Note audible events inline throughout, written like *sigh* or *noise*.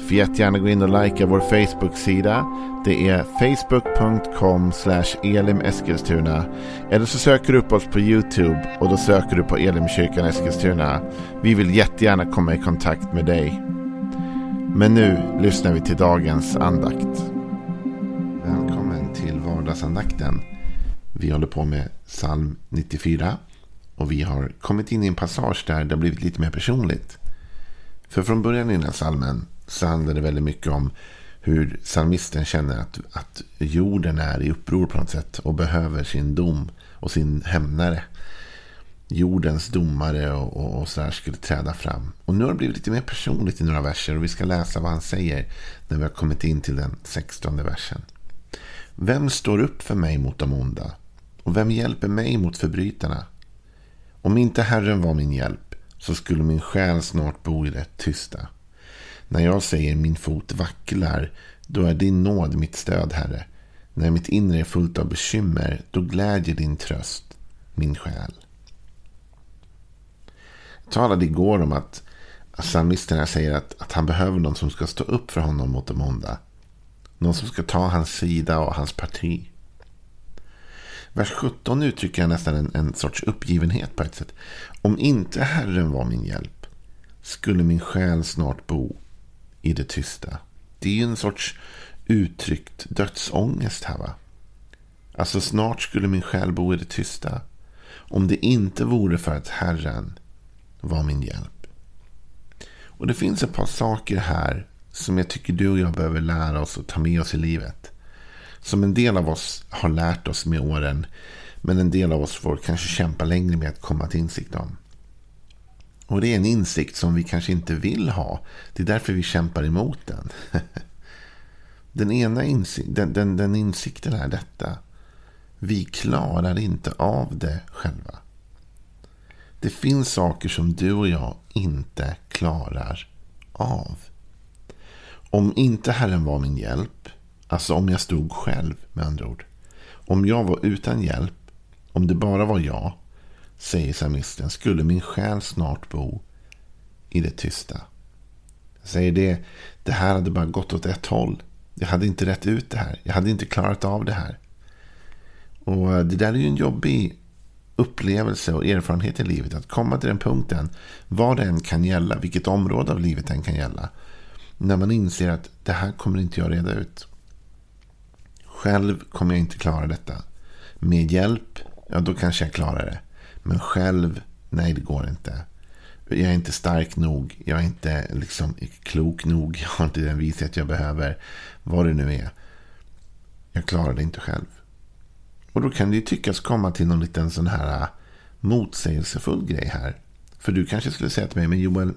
Får jättegärna gå in och likea vår Facebook-sida. Det är facebook.com elimeskilstuna. Eller så söker du upp oss på YouTube och då söker du på Elimkyrkan Eskilstuna. Vi vill jättegärna komma i kontakt med dig. Men nu lyssnar vi till dagens andakt. Välkommen till vardagsandakten. Vi håller på med psalm 94. Och vi har kommit in i en passage där det har blivit lite mer personligt. För från början i den här psalmen så handlar det väldigt mycket om hur psalmisten känner att, att jorden är i uppror på något sätt och behöver sin dom och sin hämnare. Jordens domare och, och, och sådär skulle träda fram. Och nu har det blivit lite mer personligt i några verser och vi ska läsa vad han säger när vi har kommit in till den sextonde versen. Vem står upp för mig mot de onda? Och vem hjälper mig mot förbrytarna? Om inte Herren var min hjälp så skulle min själ snart bo i det tysta. När jag säger min fot vacklar, då är din nåd mitt stöd, Herre. När mitt inre är fullt av bekymmer, då glädjer din tröst min själ. Jag talade igår om att psalmisten säger att, att han behöver någon som ska stå upp för honom mot de onda. Någon som ska ta hans sida och hans parti. Vers 17 uttrycker nästan en, en sorts uppgivenhet på ett sätt. Om inte Herren var min hjälp skulle min själ snart bo i det tysta. Det är ju en sorts uttryckt dödsångest här va. Alltså snart skulle min själ bo i det tysta. Om det inte vore för att Herren var min hjälp. Och det finns ett par saker här som jag tycker du och jag behöver lära oss och ta med oss i livet. Som en del av oss har lärt oss med åren. Men en del av oss får kanske kämpa längre med att komma till insikt om. Och det är en insikt som vi kanske inte vill ha. Det är därför vi kämpar emot den. *laughs* Den ena insik den, den, den insikten är detta. Vi klarar inte av det själva. Det finns saker som du och jag inte klarar av. Om inte Herren var min hjälp, alltså om jag stod själv med andra ord. Om jag var utan hjälp, om det bara var jag, säger psalmisten, skulle min själ snart bo i det tysta. Jag säger det, det här hade bara gått åt ett håll. Jag hade inte rätt ut det här. Jag hade inte klarat av det här. Och eh, det där är ju en jobbig upplevelse och erfarenhet i livet. Att komma till den punkten, vad det än kan gälla, vilket område av livet än kan gälla. När man inser att det här kommer inte jag reda ut. Själv kommer jag inte klara detta. Med hjälp, ja då kanske jag klarar det. Men själv, nej det går inte. Jag är inte stark nog. Jag är inte liksom klok nog. Jag har inte den vishet jag behöver. Vad det nu är. Jag klarar det inte själv. Och då kan det ju tyckas komma till någon liten sån här äh, motsägelsefull grej här. För du kanske skulle säga till mig, men Joel,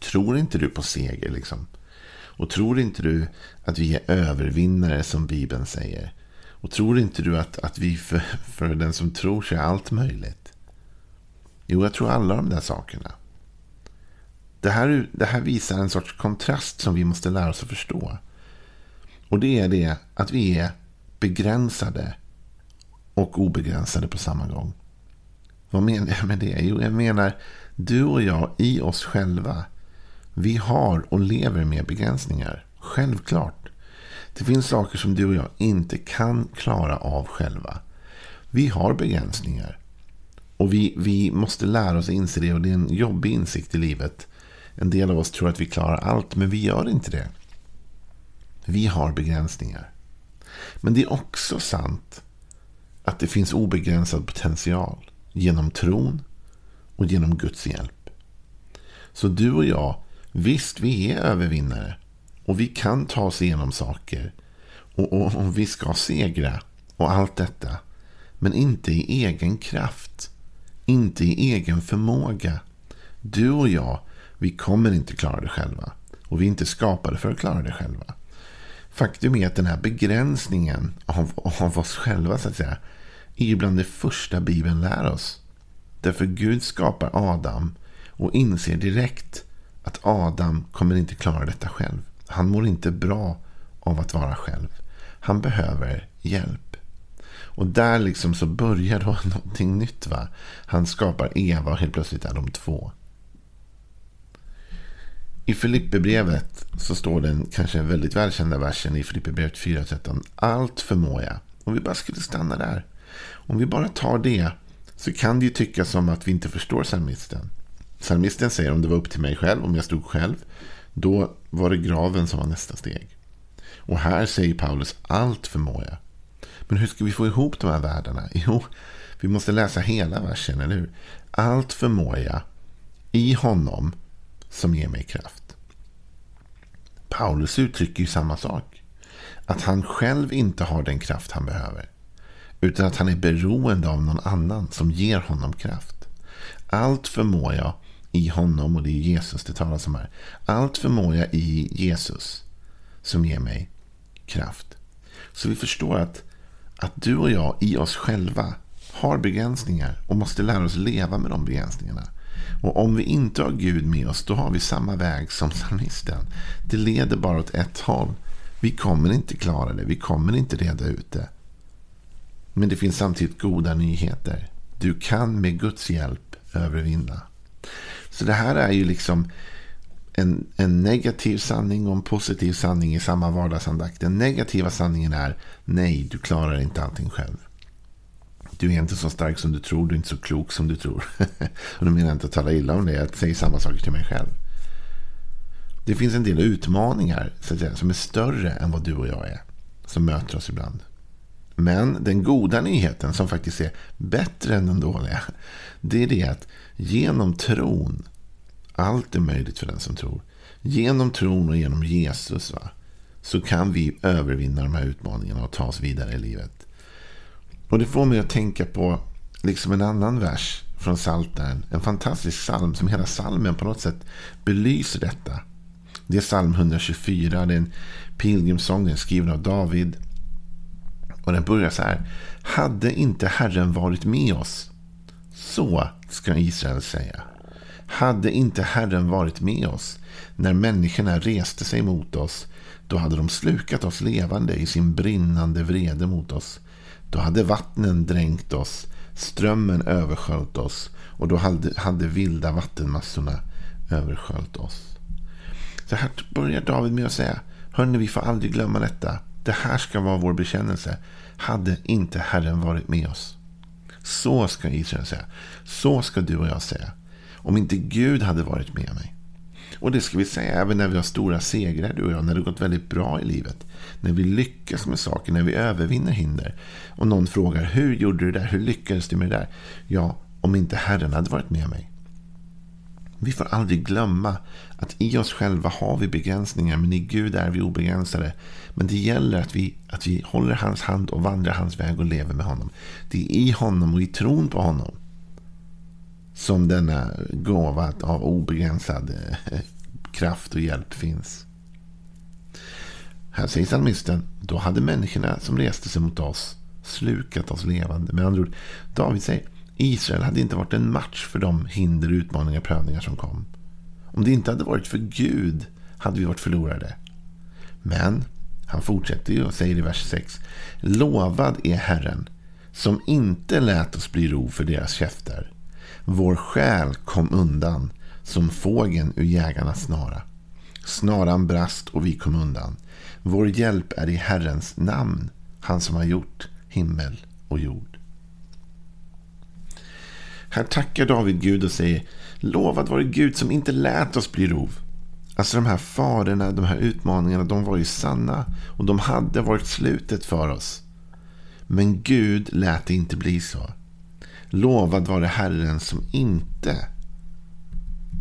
tror inte du på seger liksom? Och tror inte du att vi är övervinnare som Bibeln säger? Och tror inte du att, att vi för, för den som tror sig allt möjligt? Jo, jag tror alla de där sakerna. Det här, det här visar en sorts kontrast som vi måste lära oss att förstå. Och det är det att vi är begränsade och obegränsade på samma gång. Vad menar jag *laughs* med det? Jo, jag menar du och jag i oss själva. Vi har och lever med begränsningar. Självklart. Det finns saker som du och jag inte kan klara av själva. Vi har begränsningar. Och vi, vi måste lära oss att inse det. Och det är en jobbig insikt i livet. En del av oss tror att vi klarar allt, men vi gör inte det. Vi har begränsningar. Men det är också sant att det finns obegränsad potential genom tron och genom Guds hjälp. Så du och jag, visst vi är övervinnare. Och vi kan ta oss igenom saker. Och, och, och vi ska segra. Och allt detta. Men inte i egen kraft. Inte i egen förmåga. Du och jag, vi kommer inte klara det själva. Och vi är inte skapade för att klara det själva. Faktum är att den här begränsningen av, av oss själva, så att säga, är ju bland det första Bibeln lär oss. Därför Gud skapar Adam och inser direkt att Adam kommer inte klara detta själv. Han mår inte bra av att vara själv. Han behöver hjälp. Och där liksom så börjar då *laughs* någonting nytt. va. Han skapar Eva och helt plötsligt är de två. I Filipperbrevet så står den kanske väldigt välkända versen i Filipperbrevet 4.13. Allt förmår jag. Om vi bara skulle stanna där. Om vi bara tar det så kan det ju tyckas som att vi inte förstår psalmisten. Psalmisten säger om det var upp till mig själv, om jag stod själv, då var det graven som var nästa steg. Och här säger Paulus allt förmår jag. Men hur ska vi få ihop de här världarna? *laughs* Jo, vi måste läsa hela versen, eller hur? Allt förmår jag i honom som ger mig kraft. Paulus uttrycker ju samma sak. Att han själv inte har den kraft han behöver. Utan att han är beroende av någon annan som ger honom kraft. Allt förmår jag i honom och det är Jesus det talas om här. Allt förmår jag i Jesus som ger mig kraft. Så vi förstår att, att du och jag i oss själva har begränsningar och måste lära oss leva med de begränsningarna. Och om vi inte har Gud med oss, då har vi samma väg som psalmisten. Det leder bara åt ett håll. Vi kommer inte klara det, vi kommer inte reda ut det. Men det finns samtidigt goda nyheter. Du kan med Guds hjälp övervinna. Så det här är ju liksom en, en negativ sanning och en positiv sanning i samma vardagsandakt. Den negativa sanningen är nej, du klarar inte allting själv. Du är inte så stark som du tror, du är inte så klok som du tror. *laughs* och då menar jag inte att tala illa om det, jag säger samma saker till mig själv. Det finns en del utmaningar så att säga, som är större än vad du och jag är. Som möter oss ibland. Men den goda nyheten som faktiskt är bättre än den dåliga. Det är det att genom tron. Allt är möjligt för den som tror. Genom tron och genom Jesus va, så kan vi övervinna de här utmaningarna och ta oss vidare i livet. Och det får mig att tänka på liksom en annan vers från Psaltaren. En fantastisk psalm som hela psalmen på något sätt belyser detta. Det är psalm 124. Det är en pilgrimssång. Den är skriven av David. Och den börjar så här. Hade inte Herren varit med oss? Så ska Israel säga. Hade inte Herren varit med oss när människorna reste sig mot oss, då hade de slukat oss levande i sin brinnande vrede mot oss. Då hade vattnen dränkt oss, strömmen översköljt oss och då hade, hade vilda vattenmassorna översköljt oss. Så här börjar David med att säga, hörni vi får aldrig glömma detta. Det här ska vara vår bekännelse. Hade inte Herren varit med oss. Så ska Israel säga. Så ska du och jag säga. Om inte Gud hade varit med mig. Och det ska vi säga även när vi har stora segrar, du och jag. När det gått väldigt bra i livet. När vi lyckas med saker, när vi övervinner hinder. Och någon frågar, hur gjorde du det där? Hur lyckades du med det där? Ja, om inte Herren hade varit med mig. Vi får aldrig glömma att i oss själva har vi begränsningar, men i Gud är vi obegränsade. Men det gäller att vi, att vi håller hans hand och vandrar hans väg och lever med honom. Det är i honom och i tron på honom som denna gåva av obegränsad eh, kraft och hjälp finns. Här säger psalmisten, då hade människorna som reste sig mot oss slukat oss levande. Med andra ord, David säger, Israel hade inte varit en match för de hinder, utmaningar, och prövningar som kom. Om det inte hade varit för Gud hade vi varit förlorade. Men han fortsätter ju och säger i vers 6. Lovad är Herren som inte lät oss bli ro för deras käftar. Vår själ kom undan som fågeln ur jägarnas snara. Snaran brast och vi kom undan. Vår hjälp är i Herrens namn, han som har gjort himmel och jord. Här tackar David Gud och säger Lovad vare Gud som inte lät oss bli rov. Alltså de här farorna, de här utmaningarna, de var ju sanna. Och de hade varit slutet för oss. Men Gud lät det inte bli så. Lovad var det Herren som inte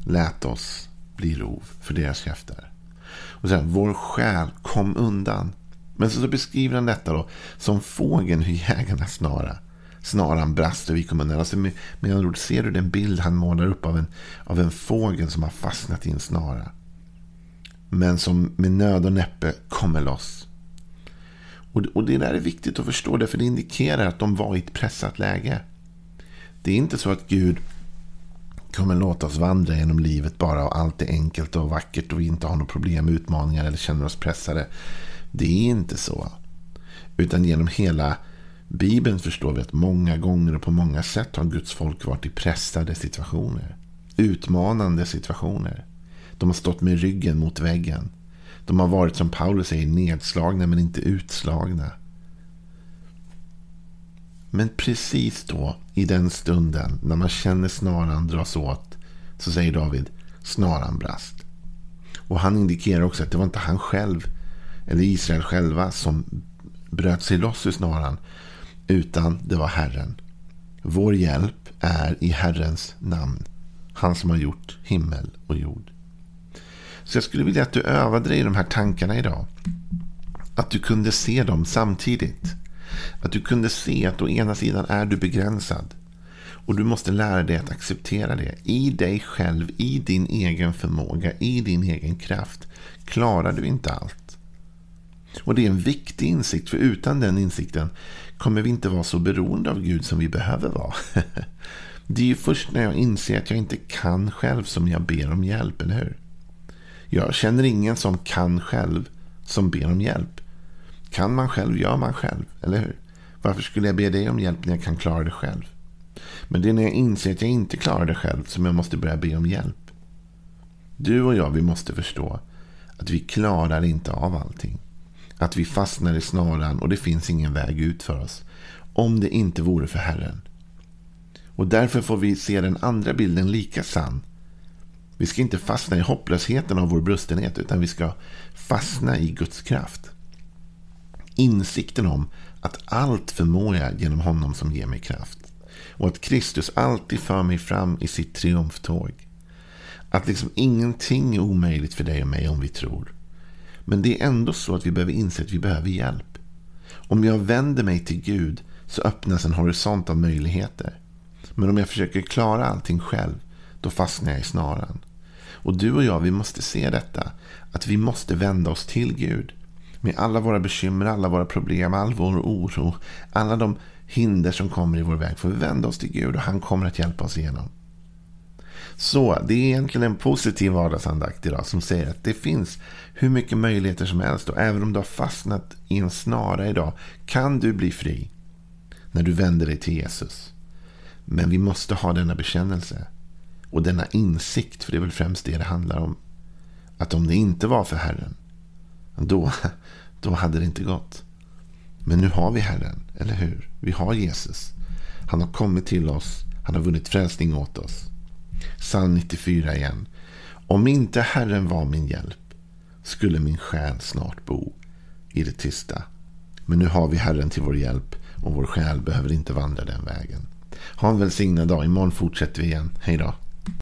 lät oss bli rov för deras käftar. Och sen, vår själ kom undan. Men så, så beskriver han detta då som fågeln hur jägarna snara. Snaran brast och vi kom undan. Alltså med, med andra ord, ser du den bild han målar upp av en, av en fågel som har fastnat i en snara. Men som med nöd och näppe kommer loss. Och, och det där är viktigt att förstå, för det indikerar att de var i ett pressat läge. Det är inte så att Gud kommer låta oss vandra genom livet bara och allt är enkelt och vackert och vi inte har några problem, utmaningar eller känner oss pressade. Det är inte så. Utan genom hela Bibeln förstår vi att många gånger och på många sätt har Guds folk varit i pressade situationer. Utmanande situationer. De har stått med ryggen mot väggen. De har varit som Paulus säger nedslagna men inte utslagna. Men precis då, i den stunden, när man känner snaran dras åt, så säger David, snaran brast. Och han indikerar också att det var inte han själv, eller Israel själva, som bröt sig loss ur snaran, utan det var Herren. Vår hjälp är i Herrens namn. Han som har gjort himmel och jord. Så jag skulle vilja att du övade dig i de här tankarna idag. Att du kunde se dem samtidigt. Att du kunde se att å ena sidan är du begränsad. Och du måste lära dig att acceptera det. I dig själv, i din egen förmåga, i din egen kraft klarar du inte allt. Och det är en viktig insikt, för utan den insikten kommer vi inte vara så beroende av Gud som vi behöver vara. *laughs* Det är ju först när jag inser att jag inte kan själv som jag ber om hjälp, eller hur? Jag känner ingen som kan själv som ber om hjälp. Kan man själv gör man själv, eller hur? Varför skulle jag be dig om hjälp när jag kan klara det själv? Men det är när jag inser att jag inte klarar det själv som jag måste börja be om hjälp. Du och jag, vi måste förstå att vi klarar inte av allting. Att vi fastnar i snaran och det finns ingen väg ut för oss. Om det inte vore för Herren. Och därför får vi se den andra bilden lika sann. Vi ska inte fastna i hopplösheten av vår brustenhet utan vi ska fastna i Guds kraft. Insikten om att allt förmår jag genom honom som ger mig kraft. Och att Kristus alltid för mig fram i sitt triumftåg. Att liksom ingenting är omöjligt för dig och mig om vi tror. Men det är ändå så att vi behöver inse att vi behöver hjälp. Om jag vänder mig till Gud så öppnas en horisont av möjligheter. Men om jag försöker klara allting själv, då fastnar jag i snaran. Och du och jag, vi måste se detta. Att vi måste vända oss till Gud. Med alla våra bekymmer, alla våra problem, all vår oro, alla de hinder som kommer i vår väg. Får vi vända oss till Gud och han kommer att hjälpa oss igenom. Så det är egentligen en positiv vardagsandakt idag som säger att det finns hur mycket möjligheter som helst. Och även om du har fastnat i en snara idag kan du bli fri när du vänder dig till Jesus. Men vi måste ha denna bekännelse och denna insikt, för det är väl främst det det handlar om. Att om det inte var för Herren, då, då hade det inte gått. Men nu har vi Herren, eller hur? Vi har Jesus. Han har kommit till oss. Han har vunnit frälsning åt oss. Psalm 94 igen. Om inte Herren var min hjälp skulle min själ snart bo i det tysta. Men nu har vi Herren till vår hjälp och vår själ behöver inte vandra den vägen. Ha en välsignad dag. Imorgon fortsätter vi igen. Hej då.